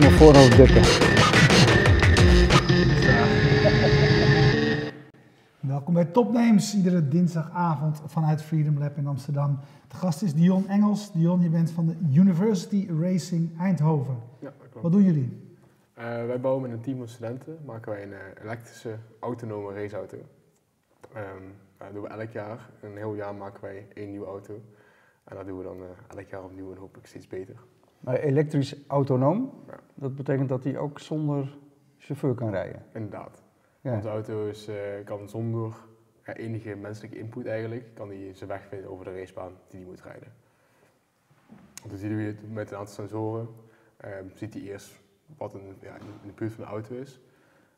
Mijn voorhoofd dekken? Welkom bij Topnames, iedere dinsdagavond vanuit Freedom Lab in Amsterdam. De gast is Dion Engels. Dion, je bent van de University Racing Eindhoven. Ja, dat klopt. Wat doen jullie? Eh, wij bouwen met een team van studenten, maken wij een eh, elektrische autonome raceauto. Ehm dat doen we elk jaar. Een heel jaar maken wij één nieuwe auto. En dat doen we dan eh, elk jaar opnieuw en hopelijk steeds beter. Maar elektrisch autonoom, Ja. dat betekent dat hij ook zonder chauffeur kan rijden. Inderdaad. Ja. Onze auto is, eh, kan zonder ja, enige menselijke input eigenlijk, kan die zijn weg vinden over de racebaan die hij moet rijden. Dus die doe je met een aantal sensoren. Ehm, ziet hij eerst wat een, ja, in de buurt van de auto is.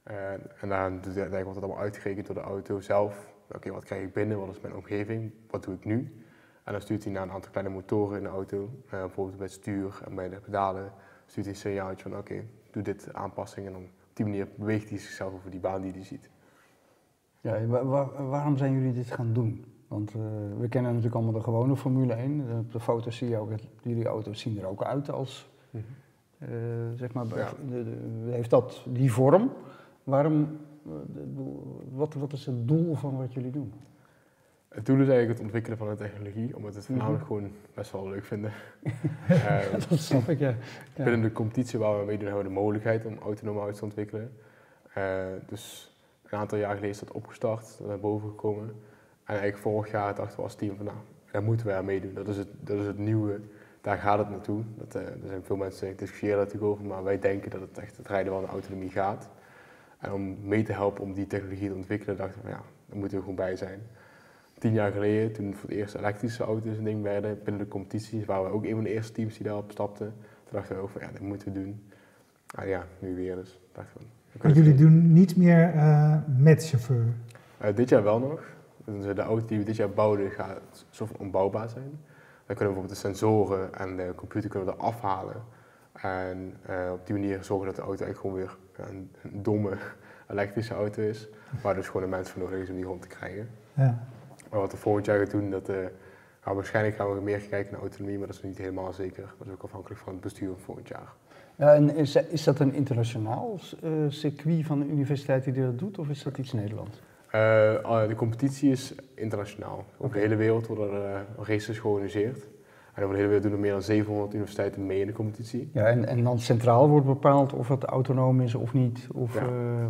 Eh, en dan hij- wordt het allemaal uitgerekend door de auto zelf. Oké, wat krijg ik binnen? Wat is mijn omgeving? Wat doe ik nu? En dan stuurt hij naar een aantal kleine motoren in de auto. Eh, bijvoorbeeld bij het stuur en bij de pedalen stuurt hij een signaaltje van oké, doe dit aanpassing. En dan op die manier beweegt hij zichzelf over die baan die hij ziet. Ja, wa- wa- waarom zijn jullie dit gaan doen? Want eh, we kennen natuurlijk allemaal de gewone Formule 1. Eh, Op de foto's zie je ook dat jullie auto's zien er ook uit als, eh, zeg maar, Ja. de- de- heeft dat die vorm? Waarom, de- wat, wat is het doel van wat jullie doen? Het doel is eigenlijk het ontwikkelen van een technologie, omdat we het voornamelijk gewoon best wel leuk vinden. Eh, Dat snap ik, ja. Ja. Binnen de competitie waar we meedoen hebben we de mogelijkheid om autonome auto's te ontwikkelen. Eh, dus een aantal jaar geleden is dat opgestart, dat naar boven gekomen. En eigenlijk vorig jaar dachten we als team van nou, daar moeten we aan meedoen. Dat is het, dat is het nieuwe, daar gaat het naartoe. Dat, eh, er zijn veel mensen die discussiëren daar natuurlijk over, maar wij denken dat het echt het rijden van de autonomie gaat. En om mee te helpen om die technologie te ontwikkelen, dachten we van ja, daar moeten we gewoon bij zijn. Tien jaar geleden, toen voor het eerst elektrische auto's een ding werden binnen de competities, waren we ook een van de eerste teams die daarop stapten. Toen dachten we ook van ja, dat moeten we doen. Ah ja, nu weer dus. Dachten we, Maar kunnen jullie doen niet meer eh, met chauffeur. Eh, dit jaar wel nog. Dus de auto die we dit jaar bouwden gaat van onbouwbaar zijn. Dan kunnen we bijvoorbeeld de sensoren en de computer kunnen we er afhalen. En eh, op die manier zorgen dat de auto eigenlijk gewoon weer een, een domme elektrische auto is. Waar dus gewoon een mens voor nodig is om die rond te krijgen. Ja. Maar wat we volgend jaar gaan doen, dat, eh, nou, waarschijnlijk gaan we meer kijken naar autonomie, maar dat is nog niet helemaal zeker. Dat is ook afhankelijk van het bestuur van volgend jaar. Ja, en is, is dat een internationaal eh, circuit van de universiteit die dat doet, of is dat iets Nederlands? Eh, ah, de competitie is internationaal. Over de hele wereld worden er races georganiseerd. En over de hele wereld doen er meer dan 700 universiteiten mee in de competitie. Ja, en, en dan centraal wordt bepaald of het autonoom is of niet, of Ja.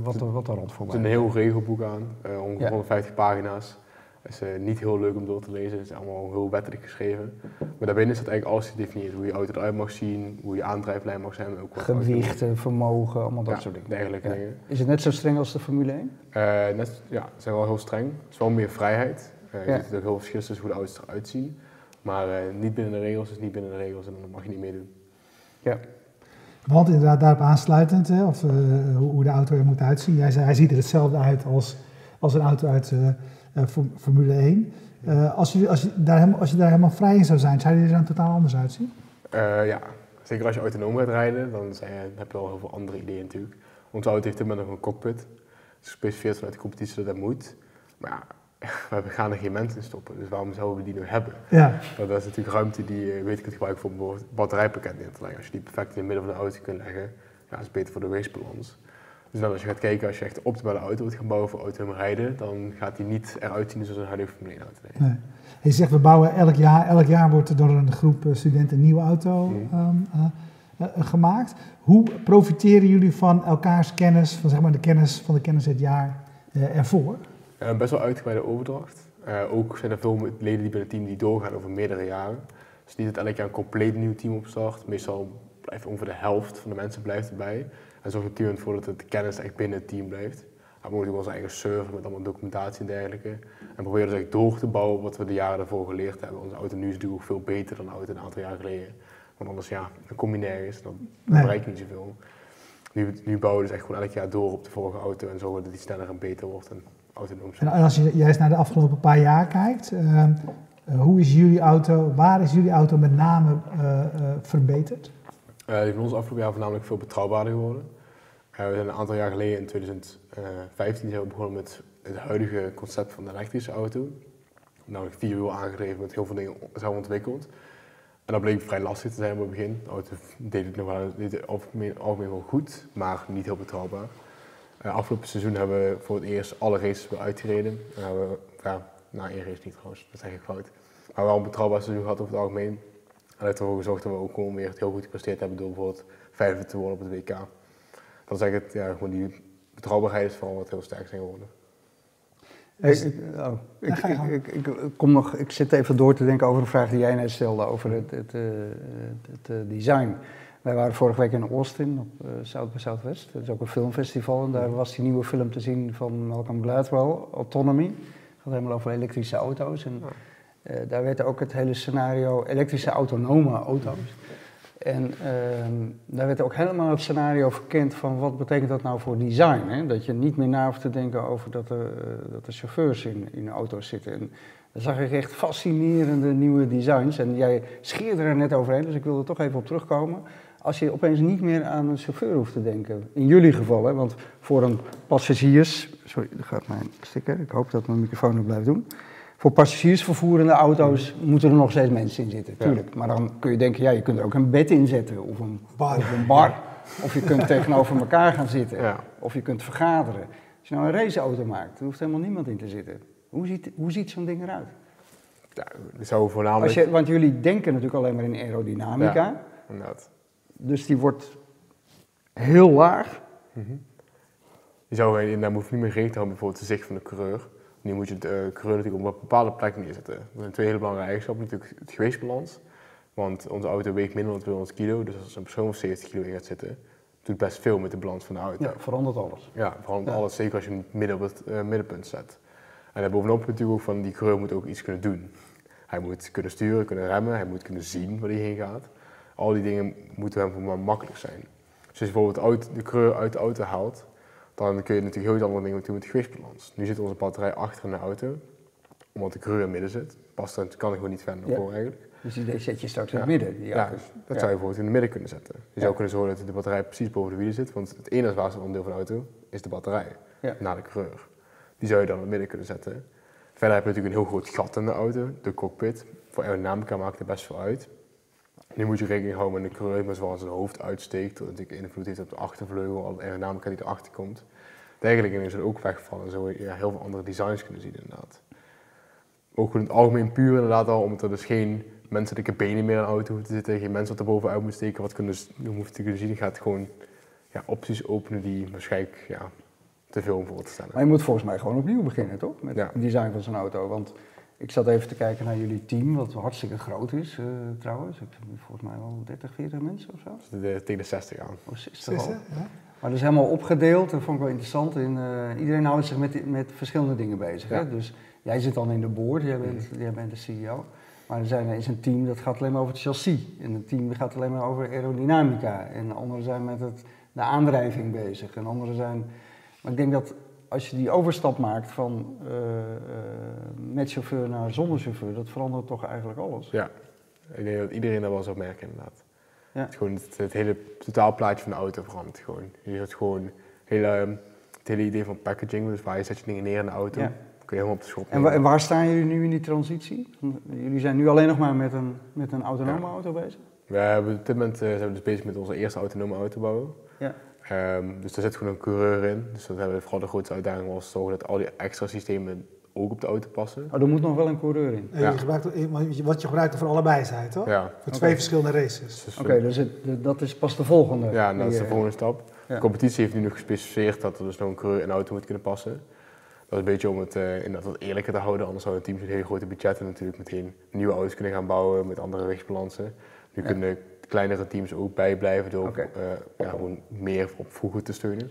wat, er, wat er rond Er voor is een heel regelboek aan, ongeveer Ja. 150 pagina's. Dat is eh, niet heel leuk om door te lezen, het is allemaal heel wettelijk geschreven. Maar daarbinnen staat eigenlijk alles gedefinieerd. Hoe je auto eruit mag zien, hoe je aandrijflijn mag zijn. Ook wat Gewichten, vermogen, allemaal dat Ja, soort dingen. dergelijke Ja. dingen. Is het net zo streng als de Formule 1? Eh, net, ja, ze zijn wel heel streng. Het is wel meer vrijheid. Eh, je Ja. ziet ook heel verschil tussen hoe de auto's eruit zien. Maar eh, niet binnen de regels is niet binnen de regels en dan mag je niet meedoen. Ja. Want inderdaad, daarop aansluitend, hè, of, hoe, hoe de auto er moet uitzien. Jij zei, hij ziet er hetzelfde uit als, als een auto uit Formule 1. Eh, als, je, als, je daar helemaal, als je daar helemaal vrij in zou zijn, zou die er dan totaal anders uitzien? Eh, ja, zeker als je autonoom gaat rijden, dan, heb je wel heel veel andere ideeën natuurlijk. Onze auto heeft inmiddels nog een cockpit. Het is gespecificeerd vanuit de competitie dat dat moet. Maar ja, we gaan er geen mensen in stoppen, dus waarom zouden we die nu hebben? Ja, Want dat is natuurlijk ruimte die je weet kunt gebruiken voor een batterijpakket neer te leggen. Als je die perfect in het midden van de auto kunt leggen, ja, is het beter voor de racebalans. Dus dan als je gaat kijken, als je echt een optimale auto wilt gaan bouwen voor autonoom rijden, dan gaat die niet eruit zien zoals een huidige Formule 1 auto. Nee. nee. Je zegt, we bouwen elk jaar, elk jaar wordt er door een groep eh, studenten een nieuwe auto Mhm. ehm, eh, eh, gemaakt. Hoe profiteren jullie van elkaars kennis, van zeg maar de kennis van de kennis het jaar ervoor? Best wel uitgebreide overdracht. Ook zijn er veel leden die binnen het team die doorgaan over meerdere jaren. Dus niet dat elk jaar een compleet nieuw team opstart. Meestal blijft ongeveer de helft van de mensen blijft erbij. En zorgt het team ervoor dat de kennis echt binnen het team blijft. We hebben ook onze eigen server met allemaal documentatie en dergelijke. En proberen dus echt door te bouwen wat we de jaren daarvoor geleerd hebben. Onze auto nu is natuurlijk ook veel beter dan de auto een aantal jaar geleden. Want anders ja, dan kom je nergens, dan Nee. bereik je niet zoveel. Nu, nu bouwen we dus echt gewoon elk jaar door op de vorige auto en zorgen dat die sneller en beter wordt en autonoom En als je juist naar de afgelopen paar jaar kijkt, ehm, eh, hoe is jullie auto, waar is jullie auto met name eh, eh, verbeterd? Eh, die van ons afgelopen jaar voornamelijk veel betrouwbaarder geworden. Eh, we zijn een aantal jaar geleden, in 2015, zijn begonnen met het huidige concept van de elektrische auto. Namelijk vierwiel aangedreven met heel veel dingen zelf ontwikkeld. En dat bleek vrij lastig te zijn op het begin. De auto deed het nog wel deed algemeen, algemeen wel goed, maar niet heel betrouwbaar. Uh, afgelopen seizoen hebben we voor het eerst alle races weer uitgereden. En hebben we, ja, nou één race niet trouwens, dat is eigenlijk fout. Maar wel een betrouwbaar seizoen gehad over het algemeen. En heeft ervoor gezorgd dat we ook gewoon weer heel goed gepresteerd hebben door bijvoorbeeld vijfde te worden op het WK. Dat is eigenlijk het, ja, gewoon die betrouwbaarheid is vooral wat heel sterk zijn geworden. Ik, ik, oh, ik, ik, ik, kom nog, ik zit even door te denken over een vraag die jij net stelde over het, het, het, het, het design. Wij waren vorige week in Austin op uh, South by Southwest. Dat is ook een filmfestival. En daar was die nieuwe film te zien van Malcolm Gladwell, Autonomy. Het gaat helemaal over elektrische auto's. En daar werd ook het hele scenario elektrische autonome auto's. En uh, daar werd ook helemaal het scenario verkend van wat betekent dat nou voor design. Hè? Dat je niet meer na hoeft te denken over dat er, uh, dat er chauffeurs in, in auto's zitten. En daar zag ik echt fascinerende nieuwe designs. En jij scheerde er net overheen, dus ik wil er toch even op terugkomen als je opeens niet meer aan een chauffeur hoeft te denken. In jullie geval, hè, want voor een passagiers... Sorry, daar gaat mijn sticker. Ik hoop dat mijn microfoon nog blijft doen. Voor passagiersvervoerende auto's moeten er nog steeds mensen in zitten, tuurlijk. Maar dan kun je denken, ja, je kunt er ook een bed in zetten of een bar. Of, een bar. of je kunt tegenover elkaar gaan zitten. Ja. Of je kunt vergaderen. Als je nou een raceauto maakt, er hoeft helemaal niemand in te zitten. Hoe ziet, hoe ziet zo'n ding eruit? Zo voornamelijk... Je, want jullie denken natuurlijk alleen maar in aerodynamica. Inderdaad. Dus die wordt heel laag. Mm -hmm. Je zou inderdaad niet meer rekening houden bijvoorbeeld de zicht van de coureur. Nu moet je de uh, coureur natuurlijk op een bepaalde plek neerzetten. Dat zijn twee hele belangrijke eigenschappen. Natuurlijk het gewichtsbalans. Want onze auto weegt minder dan 200 kilo. Dus als een persoon van 70 kilo in gaat zitten, doet best veel met de balans van de auto. Ja, verandert alles. Ja, verandert alles. Zeker als je hem midden op het uh, middenpunt zet. En daarbovenop natuurlijk ook van die coureur moet ook iets kunnen doen. Hij moet kunnen sturen, kunnen remmen, hij moet kunnen zien waar hij heen gaat. Al die dingen moeten hem voor maar makkelijk zijn. Dus als je bijvoorbeeld de coureur uit de auto haalt, dan kun je natuurlijk heel iets andere dingen doen met de gewichtsbalans. Nu zit onze batterij achter in de auto, omdat de coureur in het midden zit. Past er, kan ik gewoon niet verder naar voren eigenlijk. Dus die zet je straks in het midden? Die ja, dat zou je bijvoorbeeld in het midden kunnen zetten. Je zou kunnen zorgen dat de batterij precies boven de wielen zit, want het enige zwaarste onderdeel van de auto is de batterij, na de coureur. Die zou je dan in het midden kunnen zetten. Verder heb je natuurlijk een heel groot gat in de auto, de cockpit. Voor aerodynamica maakt er best veel uit. Nu moet je rekening houden met een coureur zoals zijn hoofd uitsteekt, dat natuurlijk invloed heeft op de achtervleugel, al de aerodynamica die erachter komt. Dergelijke is het ook wegvallen. Zo je heel veel andere designs kunnen zien inderdaad. Ook in het algemeen puur inderdaad al, omdat er dus geen menselijke benen meer in de auto hoeven te zitten, geen mensen wat erbovenuit moeten steken, wat kunnen, hoeft te kunnen zien. Je gaat gewoon ja, opties openen die waarschijnlijk ja, te veel om voor te stellen. Maar je moet volgens mij gewoon opnieuw beginnen, toch? Met het design van zo'n auto. Want ik zat even te kijken naar jullie team, wat hartstikke groot is uh, trouwens. Ik heb volgens mij wel 30, 40 mensen of zo. De, tegen de 60 aan. Oh, 60 al. Ja. Maar dat is helemaal opgedeeld, dat vond ik wel interessant. In, uh, iedereen houdt zich met, met verschillende dingen bezig. Ja. Hè? Dus jij zit dan in de board, jij bent, jij bent de CEO. Maar er, zijn, er is een team dat gaat alleen maar over het chassis. En een team dat gaat alleen maar over aerodynamica. En anderen zijn met het, de aandrijving bezig. En anderen zijn... Maar ik denk dat als je die overstap maakt van uh, uh, met chauffeur naar zonder chauffeur, dat verandert toch eigenlijk alles. Ja, ik denk dat iedereen dat wel zou merken inderdaad. Ja. Het, gewoon het, het, hele totaalplaatje van de auto verandert gewoon. Je hebt gewoon hele, het hele idee van packaging, dus waar je zet je dingen neer in de auto, ja. kun je helemaal op de schop en, en, waar staan jullie nu in die transitie? Jullie zijn nu alleen nog maar met een, met een autonome auto bezig? We hebben op dit moment uh, zijn we dus bezig met onze eerste autonome auto bouwen. Ja. Um, dus daar zit gewoon een coureur in. Dus dat hebben we vooral de grootste uitdaging was zorgen dat al die extra systemen ook op de auto passen. Oh, er moet nog wel een coureur in. Ja. Je gebruikt, wat je gebruikt er voor allebei zijn, toch? Ja. Voor twee okay. verschillende races. Dus Oké, okay, dus dat is pas de volgende. Ja, dat is de volgende stap. Ja. De competitie heeft nu nog gespecificeerd dat er dus nog een coureur in de auto moet kunnen passen. Dat is een beetje om het uh, inderdaad wat eerlijker te houden. Anders zou een team met hele grote budgetten natuurlijk meteen nieuwe auto's kunnen gaan bouwen met andere wegbalansen. Nu kunnen kleinere teams ook bijblijven door okay. uh, ja, gewoon meer op vroeger te steunen.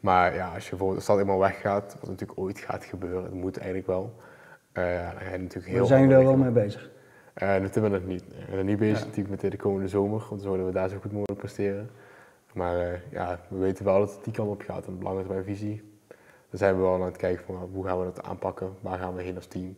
Maar ja, als je voor de stad eenmaal weggaat, wat natuurlijk ooit gaat gebeuren, dat moet eigenlijk wel. Uh, dan ga je natuurlijk heel maar zijn jullie er wel mee bezig? Uh, dat hebben we nog niet. We zijn niet bezig ja. natuurlijk met de komende zomer, want dan zouden we daar zo goed mogelijk presteren. Maar uh, ja, we weten wel dat het die kant op gaat en belangrijk bij visie. Dan zijn we wel aan het kijken van hoe gaan we dat aanpakken, waar gaan we heen als team.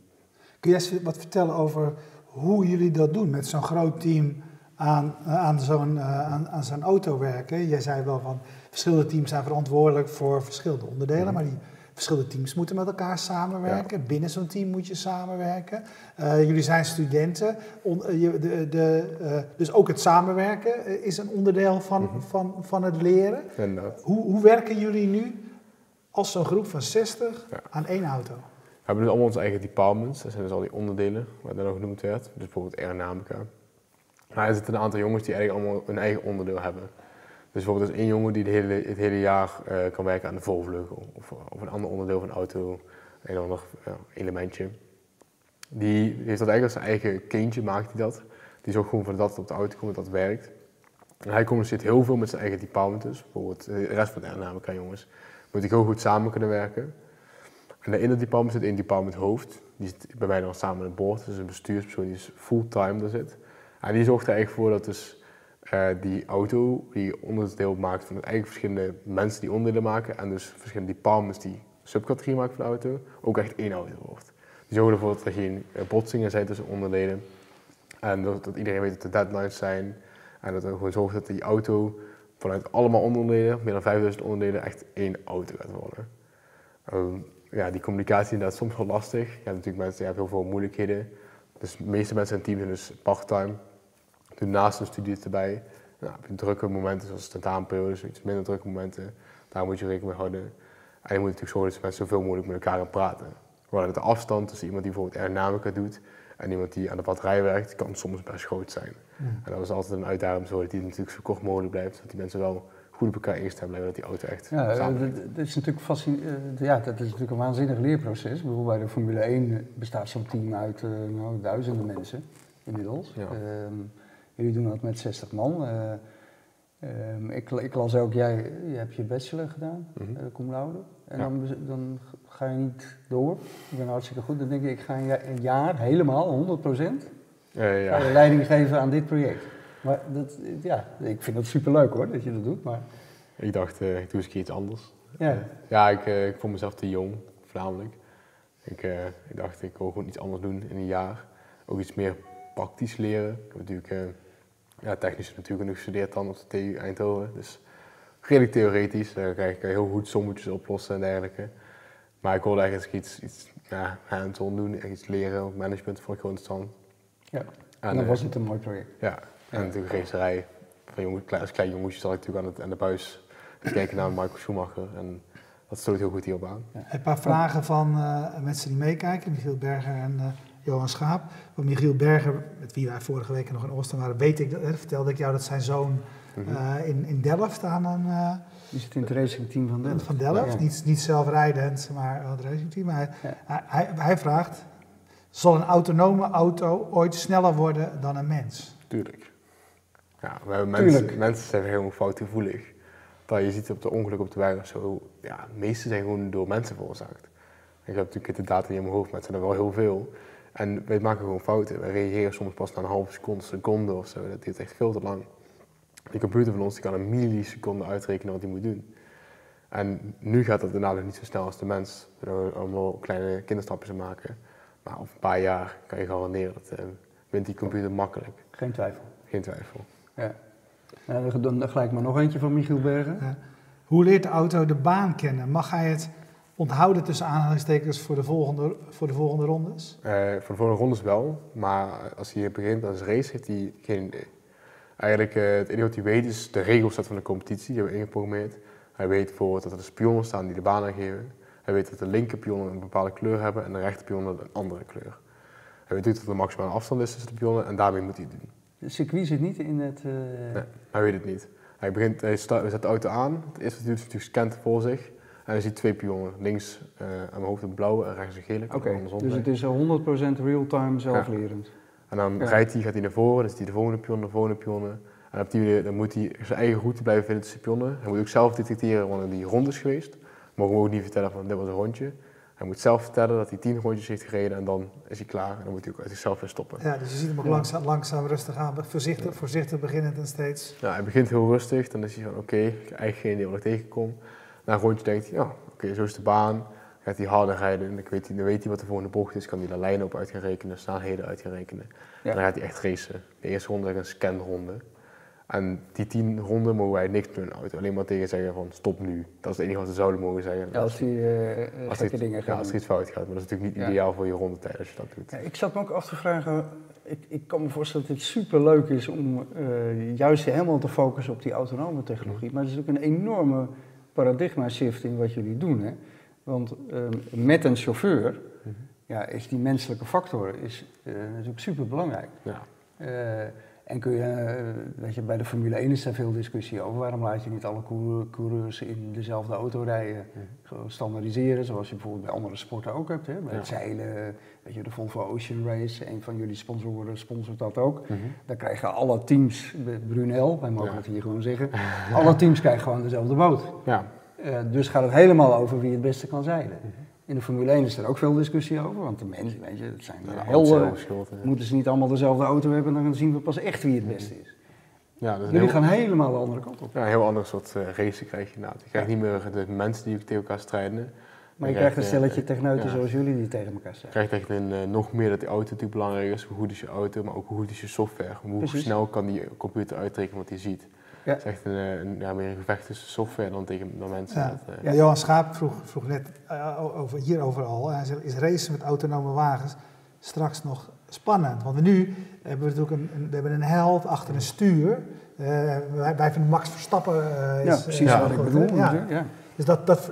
Kun je eens wat vertellen over hoe jullie dat doen met zo'n groot team aan, aan zo'n aan, aan zo'n auto werken? Jij zei wel van verschillende teams zijn verantwoordelijk voor verschillende onderdelen, maar die verschillende teams moeten met elkaar samenwerken. Binnen zo'n team moet je samenwerken. Uh, jullie zijn studenten. On, je, de, de, dus ook het samenwerken is een onderdeel van, mm -hmm. van, van het leren. Hoe, hoe werken jullie nu als zo'n groep van 60 ja. aan één auto? We hebben dus allemaal onze eigen departments. Dat zijn dus al die onderdelen, wat dan ook genoemd werd. Dus bijvoorbeeld aerodynamica. Maar er zitten een aantal jongens die eigenlijk allemaal hun eigen onderdeel hebben. Dus bijvoorbeeld is één jongen die het hele, het hele jaar uh, kan werken aan de voorvleugel. Of, of, een ander onderdeel van auto, een ander ja, elementje. Die heeft dat eigenlijk als zijn eigen kindje, maakt hij dat. Die zorgt gewoon voor dat het op de auto komt, dat dat werkt. En hij communiceert heel veel met zijn eigen department dus. Bijvoorbeeld de rest van de aerodynamica jongens. Moet ik heel goed samen kunnen werken. En in het department zit één department hoofd. Die zit bij mij dan samen in het boord. Dus een bestuurspersoon die is fulltime daar zit. En die zorgt er eigenlijk voor dat dus uh, die auto die onderdeel maakt van eigenlijk verschillende mensen die onderdelen maken en dus verschillende departments die subcategorie maken van de auto, ook echt één auto wordt. Die zorgen ervoor dat er geen uh, botsingen zijn tussen onderdelen en dat, iedereen weet dat de deadlines zijn en dat er gewoon zorgt dat die auto vanuit allemaal onderdelen, meer dan 5000 onderdelen, echt één auto gaat worden. Um, ja, die communicatie is inderdaad soms wel lastig. Je hebt natuurlijk mensen die hebben heel veel moeilijkheden. Dus de meeste mensen in het team zijn dus part-time doen naast een studie erbij. Nou, heb je drukke momenten zoals tentamenperiodes, iets minder drukke momenten. Daar moet je rekening mee houden. En je moet natuurlijk zorgen dat mensen zoveel mogelijk met elkaar gaan praten. Want de afstand tussen iemand die bijvoorbeeld aerodynamica doet en iemand die aan de batterij werkt, kan soms best groot zijn. En dat is altijd een uitdaging om zorgen dat die natuurlijk zo kort mogelijk blijft, zodat die mensen wel goed op elkaar ingestemd blijven, dat die auto echt ja, dat, is natuurlijk fascinerend. Ja, dat is natuurlijk een waanzinnig leerproces. Bijvoorbeeld bij de Formule 1 bestaat zo'n team uit uh, nou, duizenden mensen inmiddels. Ja. Um, Jullie doen dat met 60 man. Uh, um, ik, ik, las ook, jij je hebt je bachelor gedaan, mm -hmm. uh, cum laude. En ja. dan, dan, ga je niet door. Ik ben hartstikke goed. Dan denk ik, ik ga een jaar helemaal, 100 procent, ja. leiding geven aan dit project. Maar dat, ja, ik vind dat superleuk hoor, dat je dat doet. Maar... Ik dacht, ik doe eens iets anders. Ja, ja ik, ik vond mezelf te jong, voornamelijk. Ik, ik dacht, ik wil gewoon iets anders doen in een jaar. Ook iets meer praktisch leren. Ik heb natuurlijk ja, technisch natuurlijk nog gestudeerd dan op de TU Eindhoven. Dus redelijk theoretisch. Daar kan je heel goed sommetjes oplossen en dergelijke. Maar ik wilde eigenlijk iets, iets ja, hands-on doen, echt iets leren. Ook management vond ik gewoon interessant. Ja, en, en dan was het een mooi project. Ja, en natuurlijk racerij. Van jongen, als klein jongetje zat ik natuurlijk aan, het, aan de buis te kijken naar Michael Schumacher. En dat sloot heel goed hierop aan. Ja. Een paar vragen van uh, mensen die meekijken. Michiel Berger en uh, Johan Schaap. Van Michiel Berger, met wie wij vorige week nog in Oosten waren, weet ik, hè, vertelde ik jou dat zijn zoon -hmm. uh, in, in Delft aan een... Uh, die zit in het racingteam van Delft. Van Delft, ja. niet, niet zelfrijdend, maar het racingteam. Hij, ja. hij, hij, vraagt, zal een autonome auto ooit sneller worden dan een mens? Tuurlijk. Ja, we hebben mensen, mensen zijn helemaal foutgevoelig. Dat je ziet op de ongeluk op de weg of zo, ja, de meeste zijn gewoon door mensen veroorzaakt. Ik heb natuurlijk de data niet in mijn hoofd, maar het zijn er wel heel veel. En wij maken gewoon fouten. Wij reageren soms pas na een halve seconde, seconde of zo. Dat duurt echt veel te lang. Die computer van ons die kan een milliseconde uitrekenen wat hij moet doen. En nu gaat dat inderdaad niet zo snel als de mens. Door allemaal kleine kinderstapjes te maken. Maar over een paar jaar kan je garanderen dat uh, wint die computer makkelijk. Geen twijfel. Geen twijfel. Ja. Nou, dan gelijk maar nog eentje van Michiel Bergen. Ja. Hoe leert de auto de baan kennen? Mag hij het onthouden tussen aanhalingstekens voor de volgende, voor de volgende rondes? Uh, voor de volgende rondes wel, maar als hij begint als race heeft hij geen idee. Eigenlijk uh, het enige wat hij weet is de regelset van de competitie, die hebben we ingeprogrammeerd. Hij weet bijvoorbeeld dat er spionnen staan die de baan aangeven. Hij weet dat de linker pionnen een bepaalde kleur hebben en de rechter pionnen een andere kleur. Hij weet dat er de maximale afstand is tussen de pionnen en daarmee moet hij het doen. De circuit zit niet in het... Uh... Nee, hij weet het niet. Hij, begint, hij, start, hij zet de auto aan, het eerste hij natuurlijk scant voor zich. En dan zie je twee pionnen. Links uh, aan mijn hoofd een blauwe en rechts een gele. Oké, okay, dus het is 100% real-time zelflerend. Ja. En dan ja. rijdt hij, gaat hij naar voren, dan is hij de volgende pion, de volgende pionnen. En op die manier, dan moet hij zijn eigen route blijven vinden tussen pionnen. Hij moet ook zelf detecteren wanneer die rond is geweest. Mogen we ook niet vertellen van dit was een rondje. Hij moet zelf vertellen dat hij tien rondjes heeft gereden en dan is hij klaar. En dan moet hij ook uit zichzelf weer stoppen. Ja, dus je ziet hem ook ja. langzaam, langzaam rustig aan, voorzichtig, ja. voorzichtig beginnend en steeds. Ja, hij begint heel rustig, dan is hij van oké, okay, ik heb eigenlijk geen idee wat ik tegenkom. Na een rondje denkt hij, ja, oké, zo is de baan. Gaat hij harder rijden en dan weet hij, dan weet hij wat de volgende bocht is, kan hij de lijnen op uit gaan rekenen, snelheden uit gaan rekenen. Ja. En dan gaat hij echt racen. De eerste ronde is een scanronde. En die tien ronden mogen wij niks doen in de auto. Alleen maar tegen zeggen van stop nu. Dat is het enige wat ze zouden mogen zeggen. Ja, als die eh, eh, Als dit- dingen ja, gaan als er iets fout gaat. Maar dat is natuurlijk niet Ja. ideaal voor je rondetijd als je dat doet. Ja, ik zat me ook af te vragen, ik, ik kan me voorstellen dat het super leuk is om eh, juist helemaal te focussen op die autonome technologie. Maar het is ook een enorme paradigma shift in wat jullie doen. Hè? Want ehm, met een chauffeur Mhm. ja, is die menselijke factor is, eh, natuurlijk super belangrijk. Ja. En kun je, eh, weet je, bij de Formule 1 is daar veel discussie over. Waarom laat je niet alle coureur- coureurs in dezelfde auto rijden? Standaardiseren, zoals je bijvoorbeeld bij andere sporten ook hebt. Hè? Bij Ja. het zeilen, weet je, de Volvo Ocean Race, een van jullie sponsoren sponsort dat ook. Mhm. Daar krijgen alle teams, Brunel, wij mogen Ja. het hier gewoon zeggen, alle teams krijgen gewoon dezelfde boot. Ja. Eh, dus gaat het helemaal over wie het beste kan zeilen. Mhm. In de Formule 1 is er ook veel discussie over, want de mensen, weet je, dat zijn Ja, eh, helden. hè. Moeten ze niet allemaal dezelfde auto hebben, dan zien we pas echt wie het beste is. Ja, Jullie heel, gaan helemaal de andere kant op. ja, een heel ander soort eh race krijg je inderdaad. Je krijgt niet meer de mensen die tegen elkaar strijden. Maar je Je krijgt een eh, stelletje techneuten ja. zoals jullie die tegen elkaar Je zeggen. krijgt echt een, eh, nog meer dat die auto natuurlijk belangrijk is. Hoe goed is je auto, maar ook hoe goed is je software. Hoe Precies. snel kan die computer uitrekenen wat hij ziet. Ja. Het is echt een, eh, een, ja, meer een gevecht tussen software dan tegen dan mensen. Ja. Dat, eh, Ja, Johan Schaap vroeg, vroeg net eh, over, hierover al. Hij zei, is racen met autonome wagens straks nog spannend? Want nu hebben we natuurlijk een, een- we hebben een held achter een stuur. Eh, wij, wij vinden Max Verstappen Ja, is, precies wat ik bedoel. Ja. natuurlijk, Ja. Dus dat, dat,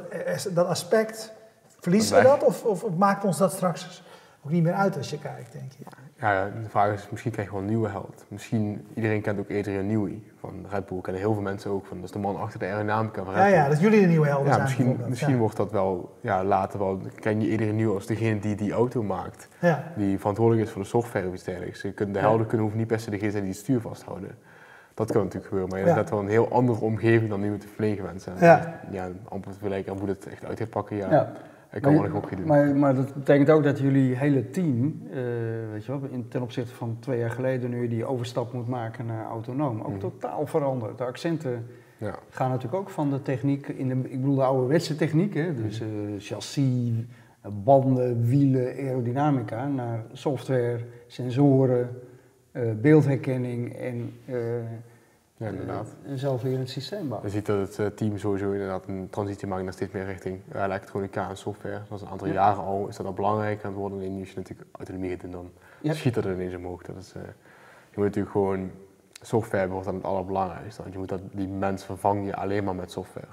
dat aspect, verliezen we dat? Of, of maakt ons dat straks ook niet meer uit als je kijkt, denk je? Ja, de vraag is, misschien krijg je wel een nieuwe held. Misschien, iedereen kent ook Adrian Newey van Red Bull. Kennen heel veel mensen ook van, dat is de man achter de aerodynamica van Red Ja, Bull. ja, dat jullie de nieuwe helden Ja, misschien, misschien ja. wordt dat wel ja, later wel, ken je iedereen Newey als degene die die auto maakt. Ja. Die verantwoordelijk is voor de software of iets dergelijks. Je kunt, de Ja. helden kunnen hoeven niet per se degene zijn die het stuur vasthouden. Dat kan natuurlijk gebeuren, maar je Ja. hebt net wel een heel andere omgeving dan nu met de verlegen mensen. Ja. ja amper te vergelijken aan hoe dat echt uit gaat pakken, ja. Ik kan wel Maar, gokje doen. maar, maar dat betekent ook dat jullie hele team, eh, weet je wel, in, ten opzichte van twee jaar geleden, nu je die overstap moet maken naar autonoom, ook Mhm. totaal veranderd. De accenten ja. gaan natuurlijk ook van de techniek, in de, ik bedoel de ouderwetse techniek, hè, dus Mhm. eh, chassis, banden, wielen, aerodynamica, naar software, sensoren, eh, beeldherkenning en ja, inderdaad. eh, een zelflerend systeem bouwen. Je ziet dat het eh, team sowieso inderdaad een transitie maakt naar steeds meer richting ja, elektronica en software. Dat is een aantal Ja. jaren al, is dat al belangrijk aan het worden. Alleen nu als je natuurlijk autonomie gaat doen, dan Ja. schiet dat er ineens omhoog. Dat is, eh, je moet natuurlijk gewoon, software wordt dan het allerbelangrijkste. Want je moet dat, die mens vervang je alleen maar met software.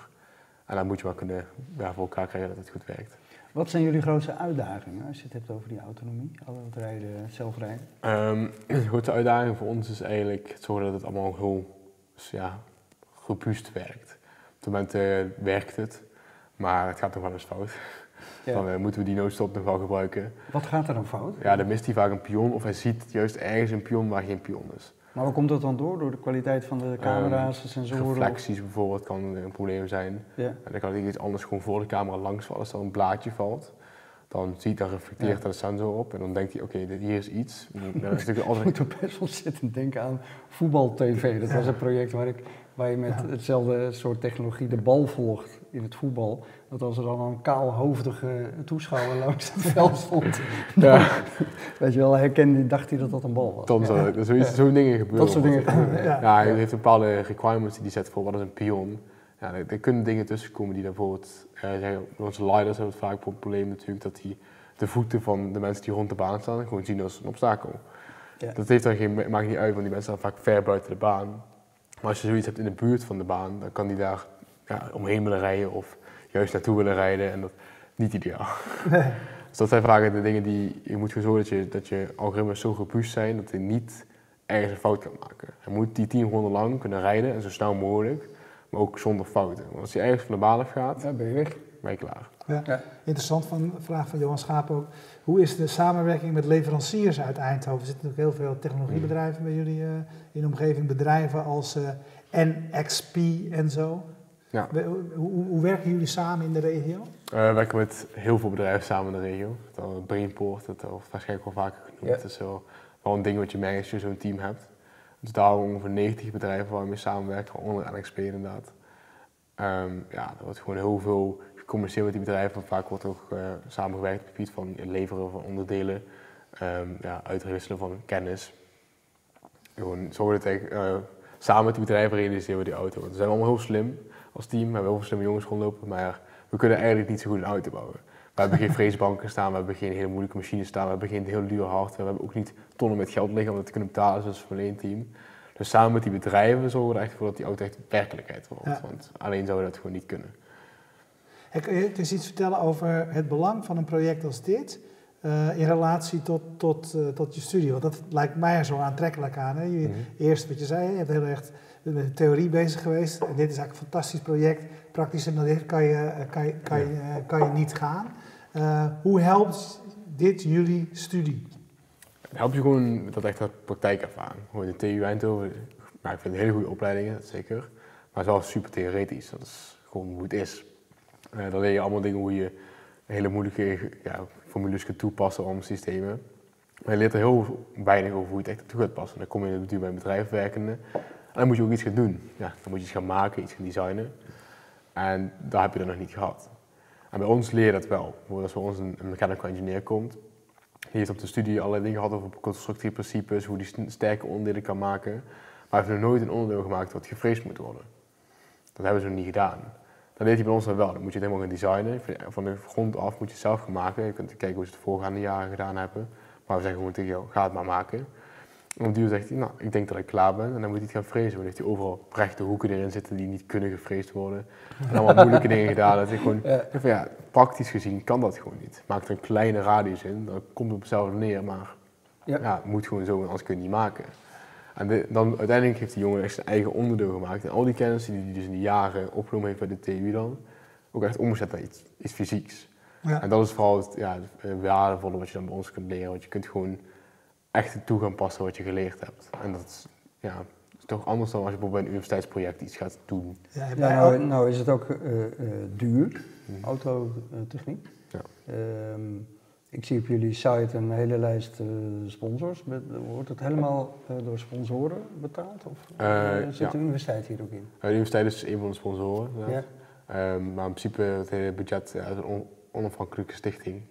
En dan moet je wel kunnen ja, voor elkaar krijgen dat het goed werkt. Wat zijn jullie grootste uitdagingen als je het hebt over die autonomie, al het rijden, zelfrijden? Ehm, de grootste uitdaging voor ons is eigenlijk het zorgen dat het allemaal heel ja, robuust werkt. Op het moment eh, werkt het, maar het gaat nog wel eens fout. Ja. Dan eh, moeten we die noodstop nog wel gebruiken. Wat gaat er dan fout? Ja, dan mist hij vaak een pion of hij ziet juist ergens een pion waar geen pion is. Maar waar komt dat dan door? Door de kwaliteit van de camera's, de sensoren? of- Reflecties bijvoorbeeld kan een probleem zijn. Ja. En dan kan er iets anders gewoon voor de camera langs vallen. Als er een blaadje valt, dan ziet dan reflecteert Ja. de sensor op en dan denkt hij, oké, hier is iets. Dan is natuurlijk Ik altijd moet er best wel zitten denken aan voetbal-tv. Dat was een project waar, ik, waar je met hetzelfde soort technologie de bal volgt in het voetbal. Dat als er dan een kaalhoofdige toeschouwer langs het veld stond, Ja. weet je wel, herkende, dacht hij dat dat een bal was. Dan zou er zoiets, zo'n dingen gebeuren. Dat soort dingen gebeuren. Ja. Ja, hij heeft bepaalde requirements die hij zet voor wat is een pion. Ja, er, er kunnen dingen tussenkomen die bijvoorbeeld, eh, zeggen, onze lidars hebben het vaak een probleem natuurlijk dat die de voeten van de mensen die rond de baan staan gewoon zien als een obstakel. Ja. Dat heeft dan geen, maakt niet uit, want die mensen staan vaak ver buiten de baan. Maar als je zoiets hebt in de buurt van de baan, dan kan die daar ja, omheen willen rijden of juist naartoe willen rijden en dat niet ideaal. Nee. Dus dat zijn vaak de dingen die je moet zorgen dat je, dat je algoritmes zo robuust zijn dat hij niet ergens een fout kan maken. Hij moet die tien ronden lang kunnen rijden en zo snel mogelijk, maar ook zonder fouten. Want als hij ergens van de baan af gaat, Ja, ben je weg. ben je klaar. Ja. Ja. Interessant van vraag van Johan Schaap ook. Hoe is de samenwerking met leveranciers uit Eindhoven? Er zitten natuurlijk heel veel technologiebedrijven bij jullie eh, in de omgeving, bedrijven als eh, NXP en zo. Ja. We- Hoe, hoe, hoe werken jullie samen in de regio? Eh, we werken met heel veel bedrijven samen in de regio. Dat Brainport, dat wordt waarschijnlijk wel vaker genoemd. Ja. Het is wel, wel een ding wat je merkt als je zo'n team hebt. Dus daar ongeveer 90 bedrijven waar we mee samenwerken, onder NXP inderdaad. Ehm, ja, er wordt gewoon heel veel gecommuniceerd met die bedrijven. Vaak wordt ook eh, samengewerkt op het gebied van het leveren van onderdelen, ehm, ja, uitwisselen van kennis. Gewoon zorgen dat eigenlijk, eh, samen met die bedrijven realiseren we die auto. Want we zijn allemaal heel slim als team, we hebben heel veel slimme jongens rondlopen, maar we kunnen eigenlijk niet zo goed een auto bouwen. We hebben geen freesbanken staan, we hebben geen hele moeilijke machines staan, we hebben geen heel duur hardware, we hebben ook niet tonnen met geld liggen om dat te kunnen betalen zoals van één team. Dus samen met die bedrijven zorgen we er echt voor dat die auto echt werkelijkheid wordt. Ja. Want alleen zouden we dat gewoon niet kunnen. En kun je eens iets vertellen over het belang van een project als dit eh, in relatie tot, tot, eh, tot je studie? Want dat lijkt mij er zo aantrekkelijk aan. Hè? Je, Mhm. Eerst wat je zei, je hebt heel erg met de theorie bezig geweest. En dit is eigenlijk een fantastisch project. Praktischer dan dit kan je, eh, kan je, kan je, eh, kan je niet gaan. Eh, hoe helpt dit jullie studie? Het helpt je gewoon met dat echt praktijkervaring. Gewoon de TU Eindhoven, nou, ik vind het hele goede opleidingen, zeker. Maar het is wel super theoretisch, dat is gewoon hoe het is. Eh dan leer je allemaal dingen hoe je hele moeilijke ja, formules kunt toepassen om systemen. Maar je leert er heel weinig over hoe je het echt toe gaat passen. Dan kom je natuurlijk bij een bedrijf werkende en dan moet je ook iets gaan doen. Ja, dan moet je iets gaan maken, iets gaan designen. En daar heb je dat nog niet gehad. En bij ons leer je dat wel. Als bij ons een, mechanical engineer komt, die heeft op de studie allerlei dingen gehad over constructieprincipes, hoe die st- sterke onderdelen kan maken. Maar hij heeft nog nooit een onderdeel gemaakt wat gefreesd moet worden. Dat hebben ze nog niet gedaan. Dat deed hij bij ons dan wel. Dan moet je het helemaal gaan designen. Van- Van de grond af moet je het zelf gaan maken. Je kunt kijken hoe ze het de voorgaande jaren gedaan hebben. Maar we zeggen gewoon tegen jou, ga het maar maken. En op duur zegt hij, nou, ik denk dat ik klaar ben. En dan moet hij het gaan frezen. Dan heeft hij overal rechte hoeken erin zitten die niet kunnen gefreesd worden. En allemaal moeilijke dingen gedaan. Dat ik gewoon, Ja. ik van, ja, praktisch gezien kan dat gewoon niet. Maak er een kleine radius in, dan komt het op hetzelfde neer. Maar Ja. moet gewoon zo, anders kun je het niet maken. En de- dan uiteindelijk heeft die jongen echt zijn eigen onderdeel gemaakt. En al die kennis die hij dus in die jaren opgenomen heeft bij de TU dan, ook echt omgezet naar iets, iets fysieks. Ja. En dat is vooral het ja, het waardevolle wat je dan bij ons kunt leren. Want je kunt gewoon echt toe gaan passen wat je geleerd hebt. En dat is, ja, is toch anders dan als je bijvoorbeeld bij een universiteitsproject iets gaat doen. Ja, nou, nou is het ook eh, eh, duur, autotechniek. Ja. Ehm, ik zie op jullie site een hele lijst eh, sponsors. Met- Wordt het helemaal eh, door sponsoren betaald? Of zit ja. de universiteit hier ook in? Uh, de universiteit is een van de sponsoren. Ja. Ja. Ehm, maar in principe het hele budget ja, is een on- onafhankelijke stichting.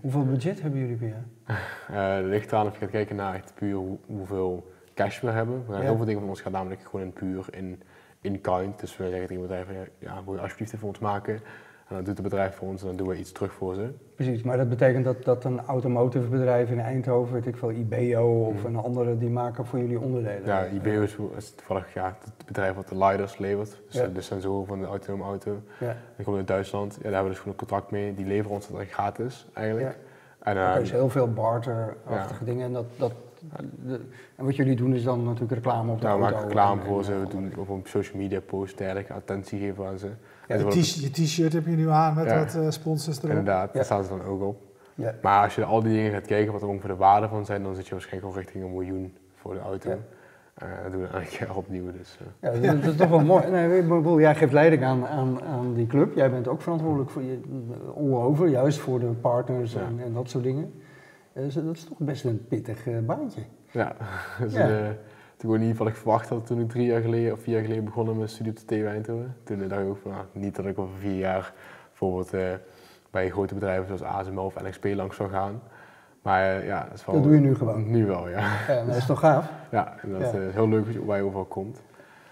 Hoeveel budget hebben jullie jaar? Eh, er ligt eraan of je gaat kijken naar echt puur hoe- hoeveel cash we hebben. We gaan Ja. Heel veel dingen van ons gaan namelijk gewoon in puur in, in kind. Dus we zeggen tegen bedrijven, ja, ja, wil je alsjeblieft dit voor ons maken? En dan doet het bedrijf voor ons en dan doen we iets terug voor ze. Precies, maar dat betekent dat, dat een automotive bedrijf in Eindhoven, weet ik veel, IBO of Mhm. een andere, die maken voor jullie onderdelen. Ja, IBO is, is toevallig ja, het bedrijf wat de lidars levert. Dus Ja. de sensoren van de autonome auto. Ja. Die komt uit Duitsland. Ja, daar hebben we dus gewoon een contract mee. Die leveren ons dat gratis eigenlijk. En, Er eh, is heel veel barter-achtige dingen. En, dat, dat, en wat jullie doen is dan natuurlijk reclame op de nou, we auto. maken reclame voor ze, we doen op social media posts, dergelijke, attentie geven aan ze. Je t-shirt heb je nu aan met Ja. wat eh, sponsors erop. Inderdaad, Ja. daar staan ze dan ook op. Ja. Maar als je al die dingen gaat kijken, wat er ongeveer de waarde van zijn, dan zit je waarschijnlijk al richting een miljoen voor de auto. Ja. Eh, dat doen we elk jaar opnieuw. Dus, eh. Ja, dat, is toch wel mooi. Nee, ik bedoel, jij geeft leiding aan, aan, aan die club. Jij bent ook verantwoordelijk voor je all over, juist voor de partners Ja. en, en dat soort dingen. Dus dat is toch best een pittig eh, baantje. ja, dus, Ja. In ieder geval ik verwacht had toen ik drie jaar geleden of vier jaar geleden begonnen met studie op de TU Eindhoven. Toen dacht ik ook van, nou, niet dat ik over vier jaar bijvoorbeeld eh, bij grote bedrijven zoals ASML of NXP langs zou gaan. Maar eh, ja, dat is wel... Dat doe je nu gewoon. Nu wel, ja. Ja, dat is toch gaaf? Ja, en dat is Ja. eh, heel leuk waar je overal komt.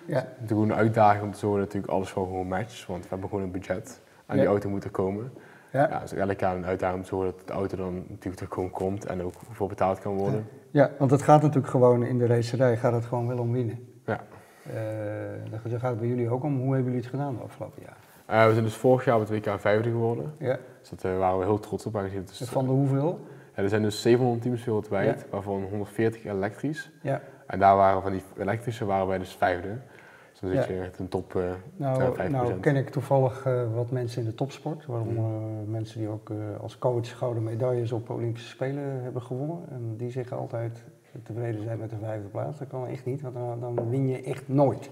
Ja. Het is een uitdaging om te zorgen dat natuurlijk alles gewoon gewoon matcht, want we hebben gewoon een budget. En Ja. die auto moet er komen. Ja. Ja, dus elke jaar een uitdaging om te zorgen dat de auto dan natuurlijk er gewoon komt en ook voor betaald kan worden. ja, want het gaat natuurlijk gewoon in de racerij gaat het gewoon wel om winnen. Ja. Eh, daar gaat het bij jullie ook om. Hoe hebben jullie het gedaan de afgelopen jaar? Eh, we zijn dus vorig jaar op het WK vijfde geworden. Ja. Dus daar waren we heel trots op. aangezien dus- Van de hoeveel? ja, er zijn dus 700 teams wereldwijd, waarvan 140 elektrisch. Ja. En daar waren van die elektrische waren wij dus vijfde. Dan zit Ja. je echt een top ja, Nou, 5%. nou ken ik toevallig eh, wat mensen in de topsport, waaronder Mm. eh, mensen die ook als coach gouden medailles op Olympische Spelen hebben gewonnen. En die zeggen altijd tevreden zijn met de vijfde plaats. Dat kan echt niet, want dan, dan win je echt nooit.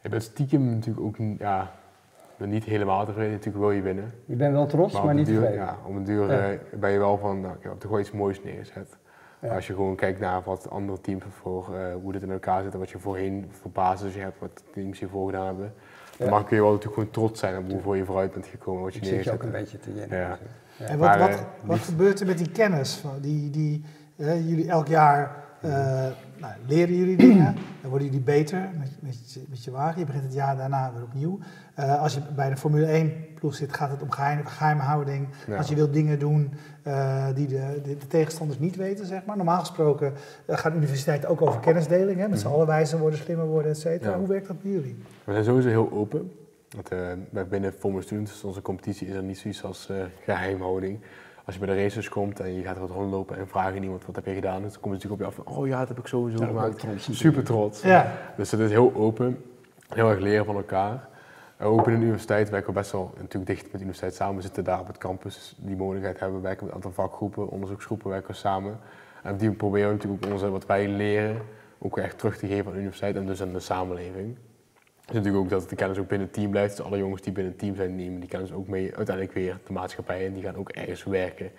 Je bent stiekem natuurlijk ook ja, niet helemaal tevreden. Natuurlijk wil je winnen. Je bent wel trots, maar, niet duur, tevreden. ja, op een duur Ja. ben je wel van, nou, ik heb toch wel iets moois neergezet. Ja. Als je gewoon kijkt naar wat andere teams voor, eh, hoe dit in elkaar zit en wat je voorheen voor basis je hebt, wat teams hiervoor gedaan hebben. Ja. Dan kun je wel natuurlijk gewoon trots zijn op hoeveel je vooruit bent gekomen, wat je zit je neerzet. ook een beetje te jennen. Ja. En wat, Maar, wat, eh, wat gebeurt er met die kennis van die, die eh, jullie elk jaar Uh, nou, leren jullie dingen, dan worden jullie beter met, met, met, je wagen. Je begint het jaar daarna weer opnieuw. Uh, als je bij de Formule 1 ploeg zit, gaat het om geheim, geheimhouding. Ja. Als je wilt dingen doen uh, die de, de, de, tegenstanders niet weten, zeg maar. Normaal gesproken gaat universiteiten ook over kennisdeling. Hè, met z'n mhm. allen wijzer worden, slimmer worden, et cetera. Ja. Hoe werkt dat bij jullie? We zijn sowieso heel open. Dat, binnen Formule Students, onze competitie, is er niet zoiets als geheimhouding als je bij de races komt en je gaat er wat rondlopen en vragen iemand wat heb je gedaan, dan komt het natuurlijk op je af van, oh ja, dat heb ik sowieso ja, gemaakt. Trots, Super trots. Ja. Dus het is heel open, heel erg leren van elkaar. Ook in de universiteit werken we best wel natuurlijk dicht met de universiteit samen. We zitten daar op het campus, die mogelijkheid hebben. We werken met een aantal vakgroepen, onderzoeksgroepen werken we samen. En die proberen we natuurlijk ook onze, wat wij leren ook echt terug te geven aan de universiteit en dus aan de samenleving is natuurlijk ook dat de kennis ook binnen het team blijft. Dus alle jongens die binnen het team zijn, nemen die kennis ook mee uiteindelijk weer de maatschappij en die gaan ook ergens werken,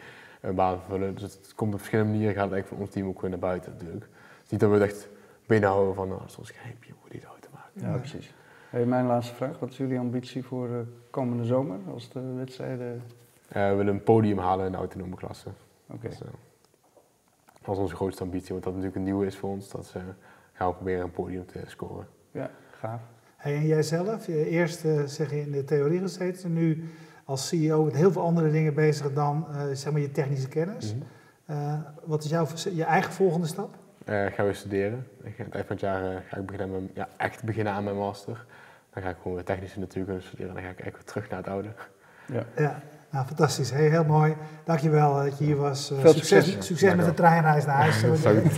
een baan vullen. Dus het komt op verschillende manieren, gaat eigenlijk van ons team ook weer naar buiten natuurlijk. Dus niet dat we het echt binnenhouden van, nou, is ons geheimje hoe die het te maken. Ja, precies. Hey, mijn laatste vraag, wat is jullie ambitie voor uh, komende zomer als de wedstrijden? Uh, we willen een podium halen in de autonome klasse. Oké. Dus, uh, dat is onze grootste ambitie, want dat natuurlijk een nieuwe is voor ons, dat ze gaan we proberen een podium te scoren. Ja, gaaf. Hey, en jijzelf, eerst uh, zeg je in de theorie gezeten, nu als CEO met heel veel andere dingen bezig dan uh, zeg maar je technische kennis. Mm wat is jouw je eigen volgende stap? Uh, ik ga weer studeren. Ik, het eind van het jaar ga ik beginnen met, ja, echt beginnen aan mijn master. Dan ga ik gewoon weer technische natuurkunde studeren en dan ga ik eigenlijk weer terug naar het oude. Ja. ja. Nou, fantastisch. Hey, heel mooi. Dankjewel dat je hier was. Uh, succes, succes, succes met de treinreis naar huis.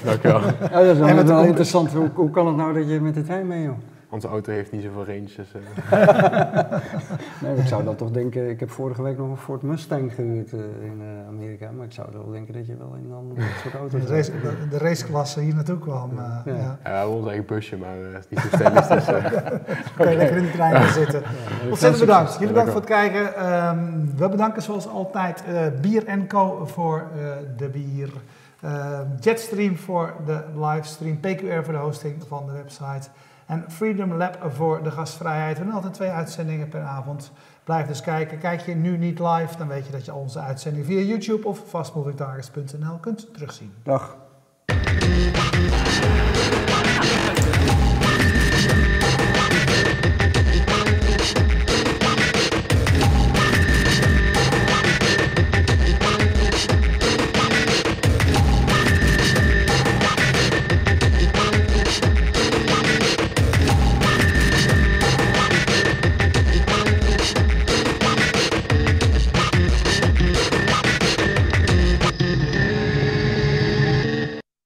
Dankjewel. oh, dat is wel, wel interessant. Hoe, hoe, kan het nou dat je met de trein mee, joh? Onze auto heeft niet zoveel range. Dus, nee, ik zou dan toch denken, ik heb vorige week nog een Ford Mustang gehuurd uh, in uh, Amerika, maar ik zou wel denken dat je wel in een ander soort auto De, race, de, de raceklasse hier naartoe kwam. Uh, ja. Ja. ja, ons eigen busje, maar uh, is niet zo stellig. Dus, Kan je lekker in de trein gaan zitten. Ja, Ontzettend bedankt. Jullie bedankt voor het kijken. Um, we bedanken zoals altijd Bier Co voor de bier. Jetstream voor de livestream, PQR voor de hosting van de website. En Freedom Lab voor de gastvrijheid. We doen altijd twee uitzendingen per avond. Blijf dus kijken. Kijk je nu niet live, dan weet je dat je onze uitzending via YouTube of fastmovingtargets.nl kunt terugzien. Dag.